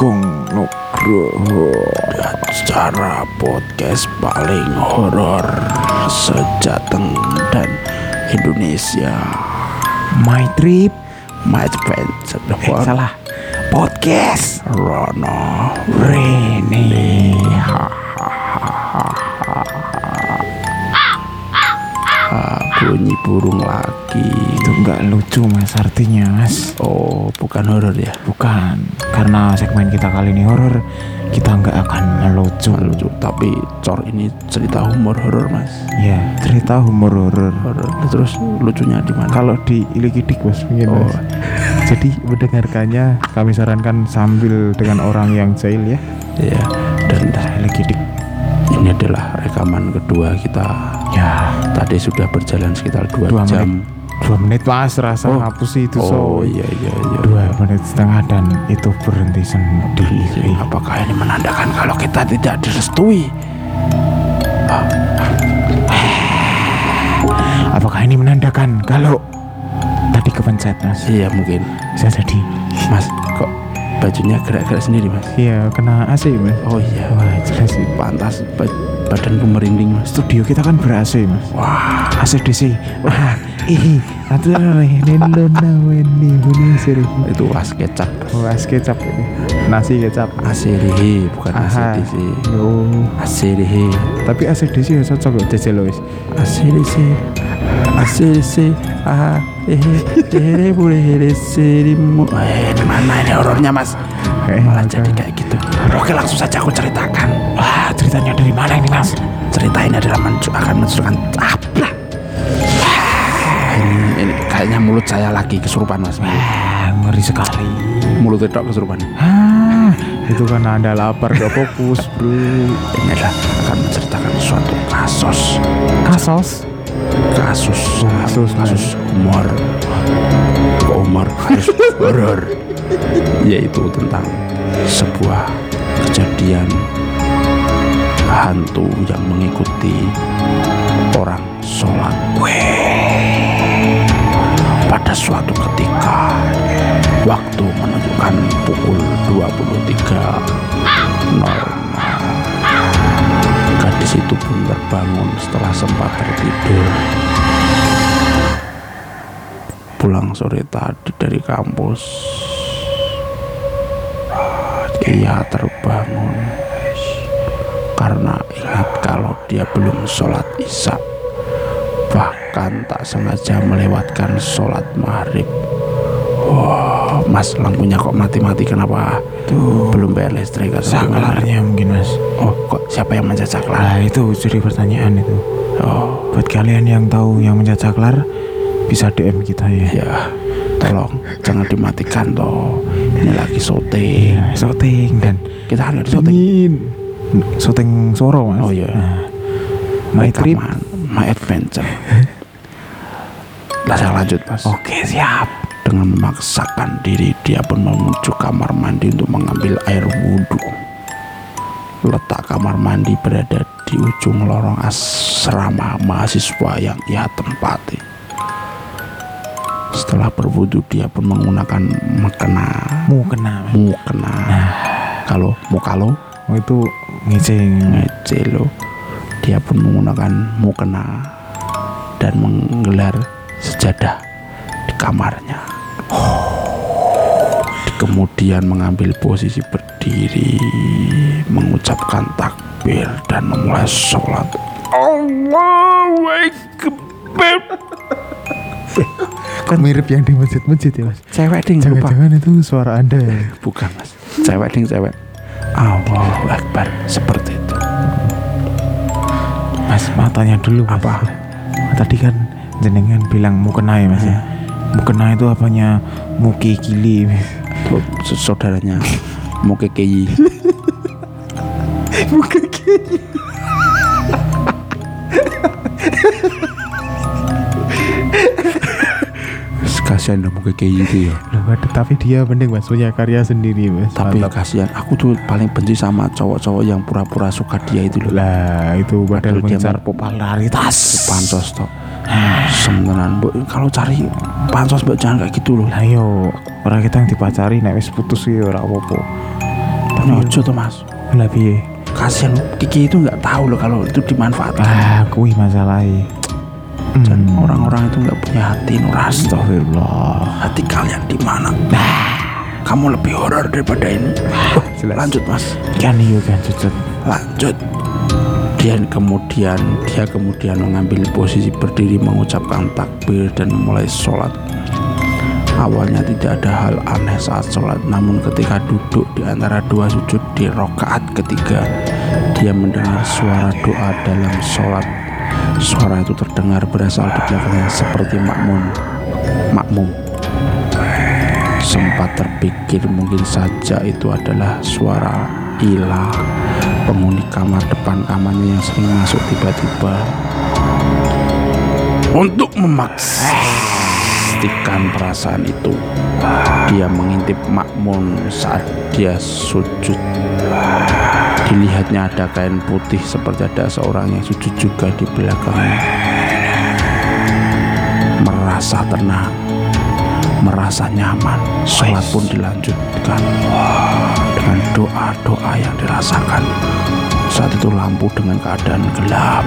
Agung Nugroho. Acara podcast paling horor sejateng dan Indonesia. My Trip. My Adventure eh, salah. Podcast. Rono Rene. Ah, bunyi burung lagi. Itu nggak lucu mas artinya mas. Oh bukan horor ya? Bukan. Karena segmen kita kali ini horor kita nggak akan melucu. Lucu tapi cor ini cerita humor horor mas. Ya cerita humor horor. Horor. Terus lucunya di mana? Kalau di Ilikidik mas mungkin Oh. mas. Jadi mendengarkannya kami sarankan sambil dengan orang yang jahil ya. Ya dan Ilikidik. ini adalah rekaman kedua kita ya tadi sudah berjalan sekitar dua, Dua jam. dua menit mas rasa Oh. hapus itu oh so iya iya iya. Dua menit setengah dan itu berhenti sendiri. Apakah ini menandakan kalau kita tidak direstui? Apakah ini menandakan kalau tadi kepencet mas? Iya mungkin. Bisa jadi. Mas bajunya gerak-gerak sendiri mas? Iya kena AC mas. Oh iya. Wah jelas. Sih pantas ba- badanku merinding mas. Studio kita kan ber AC mas. Wah. AC DC wah ih atau itu was kecap. Was kecap. Ini nasi kecap. Asirihi bukan Aha. ACDC oh asirihi tapi AC DC ya cocok kok jajal loh wis ACDC ACDC ah eh eh boleh serimu. Eh mana ini horornya mas? Eh, malah jadi kayak gitu. Oke langsung saja aku ceritakan. Wah ceritanya dari mana ini mas? Cerita ini adalah mencu akan menunjukkan apa? Ini, ini kayaknya mulut saya lagi kesurupan mas. Wah ngeri sekali. Mulut itu kesurupan. Ah itu kan anda lapar gak fokus bro. Ini adalah akan menceritakan suatu kasus. Kasos kasus Kasus, kasus kok humor kasus horor. Yaitu tentang sebuah kejadian hantu yang mengikuti orang sholat. Pada suatu ketika waktu menunjukkan pukul 23.00 gadis itu pun terbangun setelah sempat tertidur pulang sore tadi dari kampus. Ia terbangun. Karena ingat kalau dia belum sholat isya. Bahkan tak sengaja melewatkan sholat maghrib. Wah, mas lampunya kok mati-mati kenapa? Tuh. Belum bayar listrik atau gimana? saklarnya mungkin mas Oh, kok siapa yang mencet saklar? Nah itu jadi pertanyaan itu Oh, Buat kalian yang tahu yang mencet saklar Bisa DM kita ya ya, tolong jangan dimatikan toh. Ini lagi syuting. Iya, Shooting dan Kita kan lagi syuting. Shooting Soro mas Oh iya. Nah, My trip Rekaman, My adventure. Saya lanjut mas. Oke siap Dengan memaksakan diri dia pun menuju kamar mandi untuk mengambil air wudhu. Letak kamar mandi berada di ujung lorong asrama mahasiswa yang ia tempati. Setelah berwudhu dia pun menggunakan mukena. Mau kena Mas. Mukena. Kalau mukalo Oh itu ngeceng ngecelo dia pun menggunakan mukena dan menggelar sejadah di kamarnya kemudian mengambil posisi berdiri mengucapkan takbir dan memulai sholat. Allahu Akbar. Kan mirip yang di masjid-masjid ya mas? Cewek ding lupa. Jangan-jangan itu suara anda ya? Bukan mas. Cewek ding cewek. Allahu Akbar. Seperti itu. Mas matanya dulu mas. Apa? Tadi kan jenengan bilang mau kena ya mas ya? Mau kena itu apanya? Muki kili. Saudaranya mau ke KI Muki kili. Kasihan dong mau ke KI itu ya. Loh, tapi dia penting mas punya karya sendiri mas. Tapi Mantap. kasihan aku tuh paling benci sama cowok-cowok yang pura-pura suka dia itu loh. Lah itu padahal Padahal dia mau- popularitas pansos toh semenan mbok kalau cari pansos mbak jangan kayak gitu loh Lah yo, orang kita yang dipacari nek wis putus ya ora apa-apa. Tapi Nyojo tuh mas lah piye? kasihan Kiki itu nggak tahu loh kalau itu dimanfaatkan Ah, kuwi masalahnya. dan Hmm. orang-orang itu nggak punya hati nurani Astagfirullah. hati kalian di mana kamu lebih horor daripada ini jelas. lanjut mas Kan iya kan lanjut dia kemudian dia kemudian mengambil posisi berdiri mengucapkan takbir dan memulai sholat. Awalnya tidak ada hal aneh saat sholat namun ketika duduk di antara dua sujud di rokaat ketiga dia mendengar suara doa dalam sholat. Suara itu terdengar berasal di belakangnya seperti makmum makmum. Sempat terpikir mungkin saja itu adalah suara Ila penghuni kamar depan kamarnya yang sering masuk tiba-tiba. Untuk memastikan perasaan itu dia mengintip makmun saat dia sujud. Dilihatnya ada kain putih seperti ada seorang yang sujud juga di belakangnya. Merasa tenang merasa nyaman. Sholat pun dilanjutkan dengan doa-doa yang dirasakan saat itu lampu dengan keadaan gelap.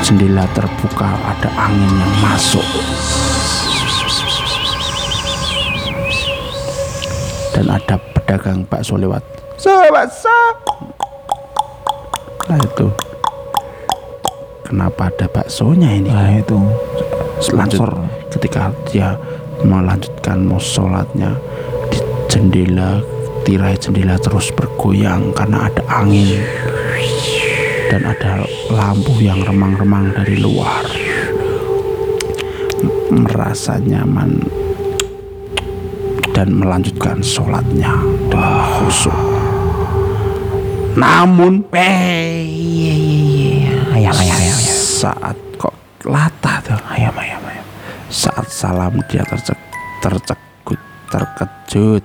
Jendela terbuka ada angin yang masuk. Dan ada pedagang bakso lewat. Bakso nah itu. Kenapa ada baksonya ini? Nah itu. Lanjut. Ketika dia melanjutkan mau sholatnya di jendela tirai jendela terus bergoyang karena ada angin dan ada lampu yang remang-remang dari luar merasa nyaman dan melanjutkan sholatnya dengan khusyuk namun. Ayam ayam ayam. ayam. saat kok latah tuh Ayam ayam ayam. saat salam dia tercek terkejut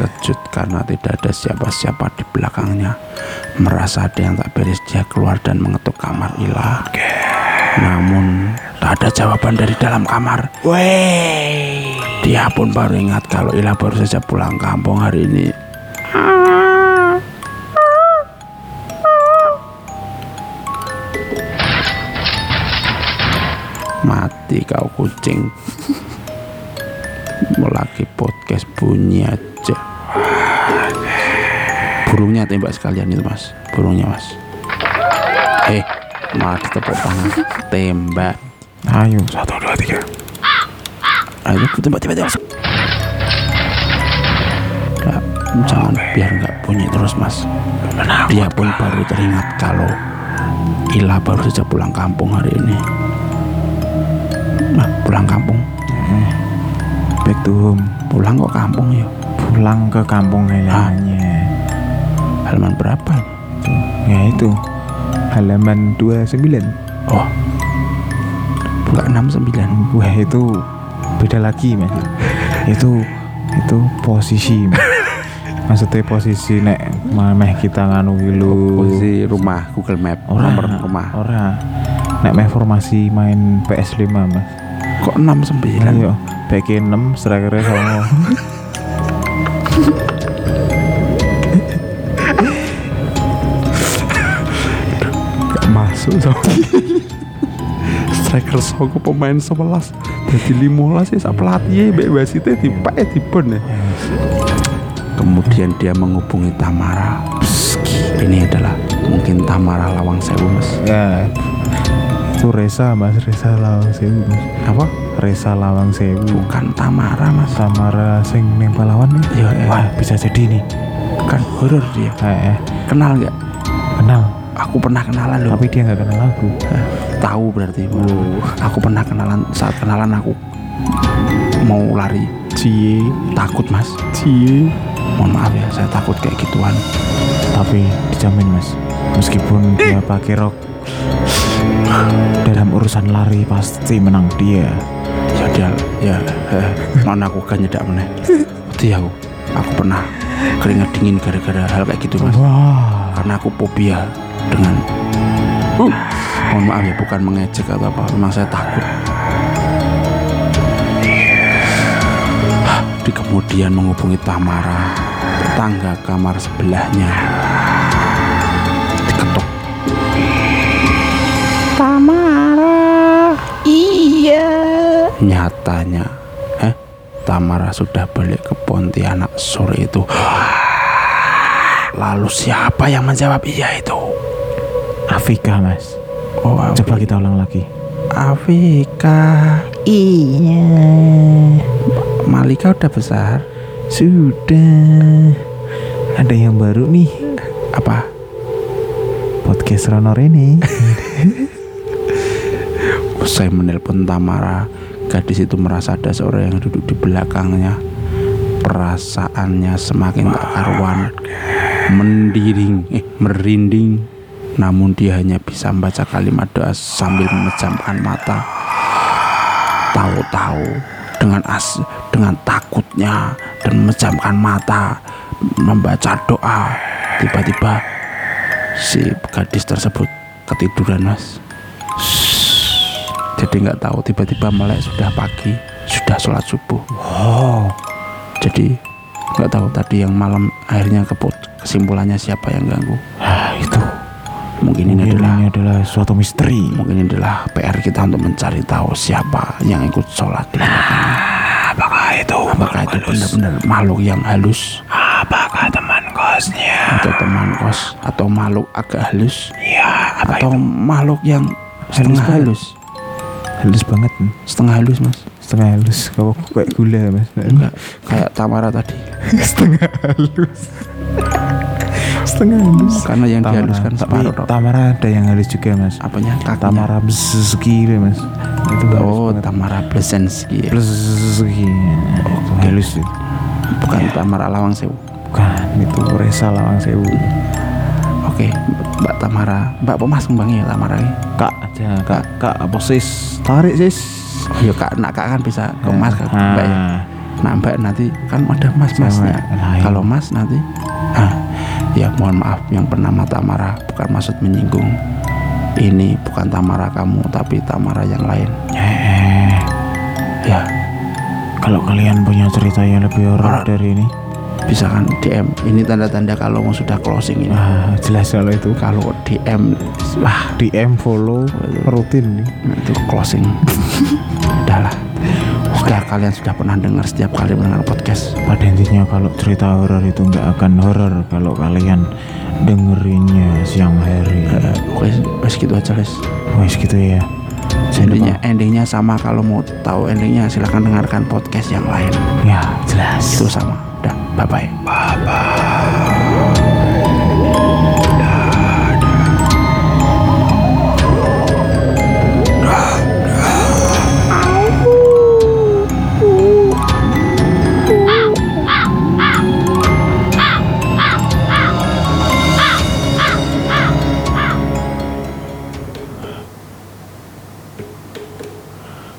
terkejut karena tidak ada siapa-siapa di belakangnya. Merasa ada yang tak beres dia keluar dan mengetuk kamar Ila. Namun tak ada jawaban dari dalam kamar. Wey. dia pun baru ingat kalau Ila baru saja pulang kampung hari ini. Mati kau kucing Lagi podcast bunyi aja. Burungnya tembak sekalian itu mas. Burungnya mas. Eh malah ditepuk tangan. Tembak. Ayo satu dua tiga. Ayo tembak tembak tembak. Nggak, Jangan biar nggak bunyi terus mas. Dia pun baru teringat kalau Ila baru saja pulang kampung hari ini. Nah pulang kampung Back to home. Pulang kok kampung ya? Pulang ke kampung halamannya. Halaman berapa? Ya itu. Halaman 29 Oh. Buka 69 Wah itu beda lagi mas. Itu itu posisi Mas. Maksudnya posisi nek meh kita nganu wilu. Posisi rumah Google Map Ora, Nomor rumah. Ora. Nek meh formasi main PS5 mas Kok 69 Ayo BK 6 strikernya sama. Gak masuk sama Striker soko pemain 11 Jadi 15 ya Sak pelatih Mbak wasitnya di Pak ya. Di bon ya Kemudian dia menghubungi Tamara. Ini adalah mungkin Tamara Lawang Sewu mas. Ya Itu Reza mas. Reza Lawang Sewu mas. Apa? Reza Lawang Sewu. Bukan Tamara mas. Samara sing ning pahlawan nih. Iya, iya. Wah bisa jadi nih. Kan horor dia. Eh, eh, Kenal nggak? Kenal. Aku pernah kenalan loh. Tapi dia nggak kenal aku. Eh, Tahu berarti Aku pernah kenalan Saat kenalan aku Mau lari. Cie. Takut mas. Cie. Mohon maaf ya Saya takut kayak gituan. Tapi dijamin mas. Meskipun dia pakai rok Dalam urusan lari pasti menang dia. Ya dia ya eh, mana aku kan nyedak meneh. Wedi aku aku pernah keringat dingin gara-gara hal kayak gitu mas. Wah. Karena aku fobia dengan uh, mohon maaf ya bukan mengejek atau apa memang saya takut. Di kemudian menghubungi Tamara tetangga kamar sebelahnya nyatanya. Eh Tamara sudah balik ke Pontianak sore itu. Lalu siapa yang menjawab iya itu? Afika mas. Oh coba kita ulang lagi. Afika. Iya. Malika udah besar? Sudah. Ada yang baru nih. Apa? Podcast Rono Rene Usai menelpon Tamara, gadis itu merasa ada seorang yang duduk di belakangnya. Perasaannya semakin tak karuan, mendiring, eh merinding. Namun dia hanya bisa membaca kalimat doa sambil memejamkan mata. Tahu-tahu dengan as dengan takutnya dan memejamkan mata membaca doa, tiba-tiba si gadis tersebut ketiduran mas jadi nggak tahu tiba-tiba melek sudah pagi sudah sholat subuh. Oh jadi nggak tahu tadi yang malam akhirnya keput kesimpulannya siapa yang ganggu. Ah, itu. Mungkin ini mungkin adalah ini adalah suatu misteri. Mungkin ini adalah PR kita untuk mencari tahu siapa yang ikut sholat. Belakangnya apakah itu? Apakah itu benar-benar makhluk yang halus? Apakah teman kosnya? Atau teman kos atau makhluk agak halus? Ya atau makhluk yang setengah halus halus banget. Setengah halus mas. Setengah halus. Kalau kayak gula mas. Enggak kayak Tamara tadi. Setengah halus. Setengah halus. Karena yang Tamara. dihaluskan separuh. Tamara ada yang halus juga mas. Apanya? Kakinya? Tamara Bzeski mas. Itu oh banget. Tamara Blesensky ya. Bzeski itu halus bukan Tamara Lawang Sewu. Bukan itu Resa Lawang Sewu oke Mbak Tamara. Mbak Pemas kembangnya ya Tamara kak aja kak kak apa sis? Tarik sis. Ya kak. Nak kak kan bisa ke Mas ke Mbak ya. Ah, nah Mbak nanti kan ada Mas Masnya lain. kalau Mas nanti ah ya mohon maaf yang bernama Tamara. Bukan maksud menyinggung. Ini bukan Tamara kamu tapi Tamara yang lain. Eh, ya. Kalau kalian punya cerita yang lebih Horor. dari ini bisa kan DM ini tanda-tanda kalau mau sudah closing ini. Ah, jelas kalau itu. Kalau DM wah. DM follow rutin nih. Nah, itu closing. Udahlah sudah kalian sudah pernah dengar setiap kali mendengar podcast. Pada intinya kalau cerita horor itu nggak akan horor kalau kalian dengerinnya siang hari. Wes wes gitu aja guys wes gitu ya. Endingnya endingnya sama kalau mau tahu endingnya silahkan dengarkan podcast yang lain. Ya jelas. Itu sama. Udah 拜拜，拜拜。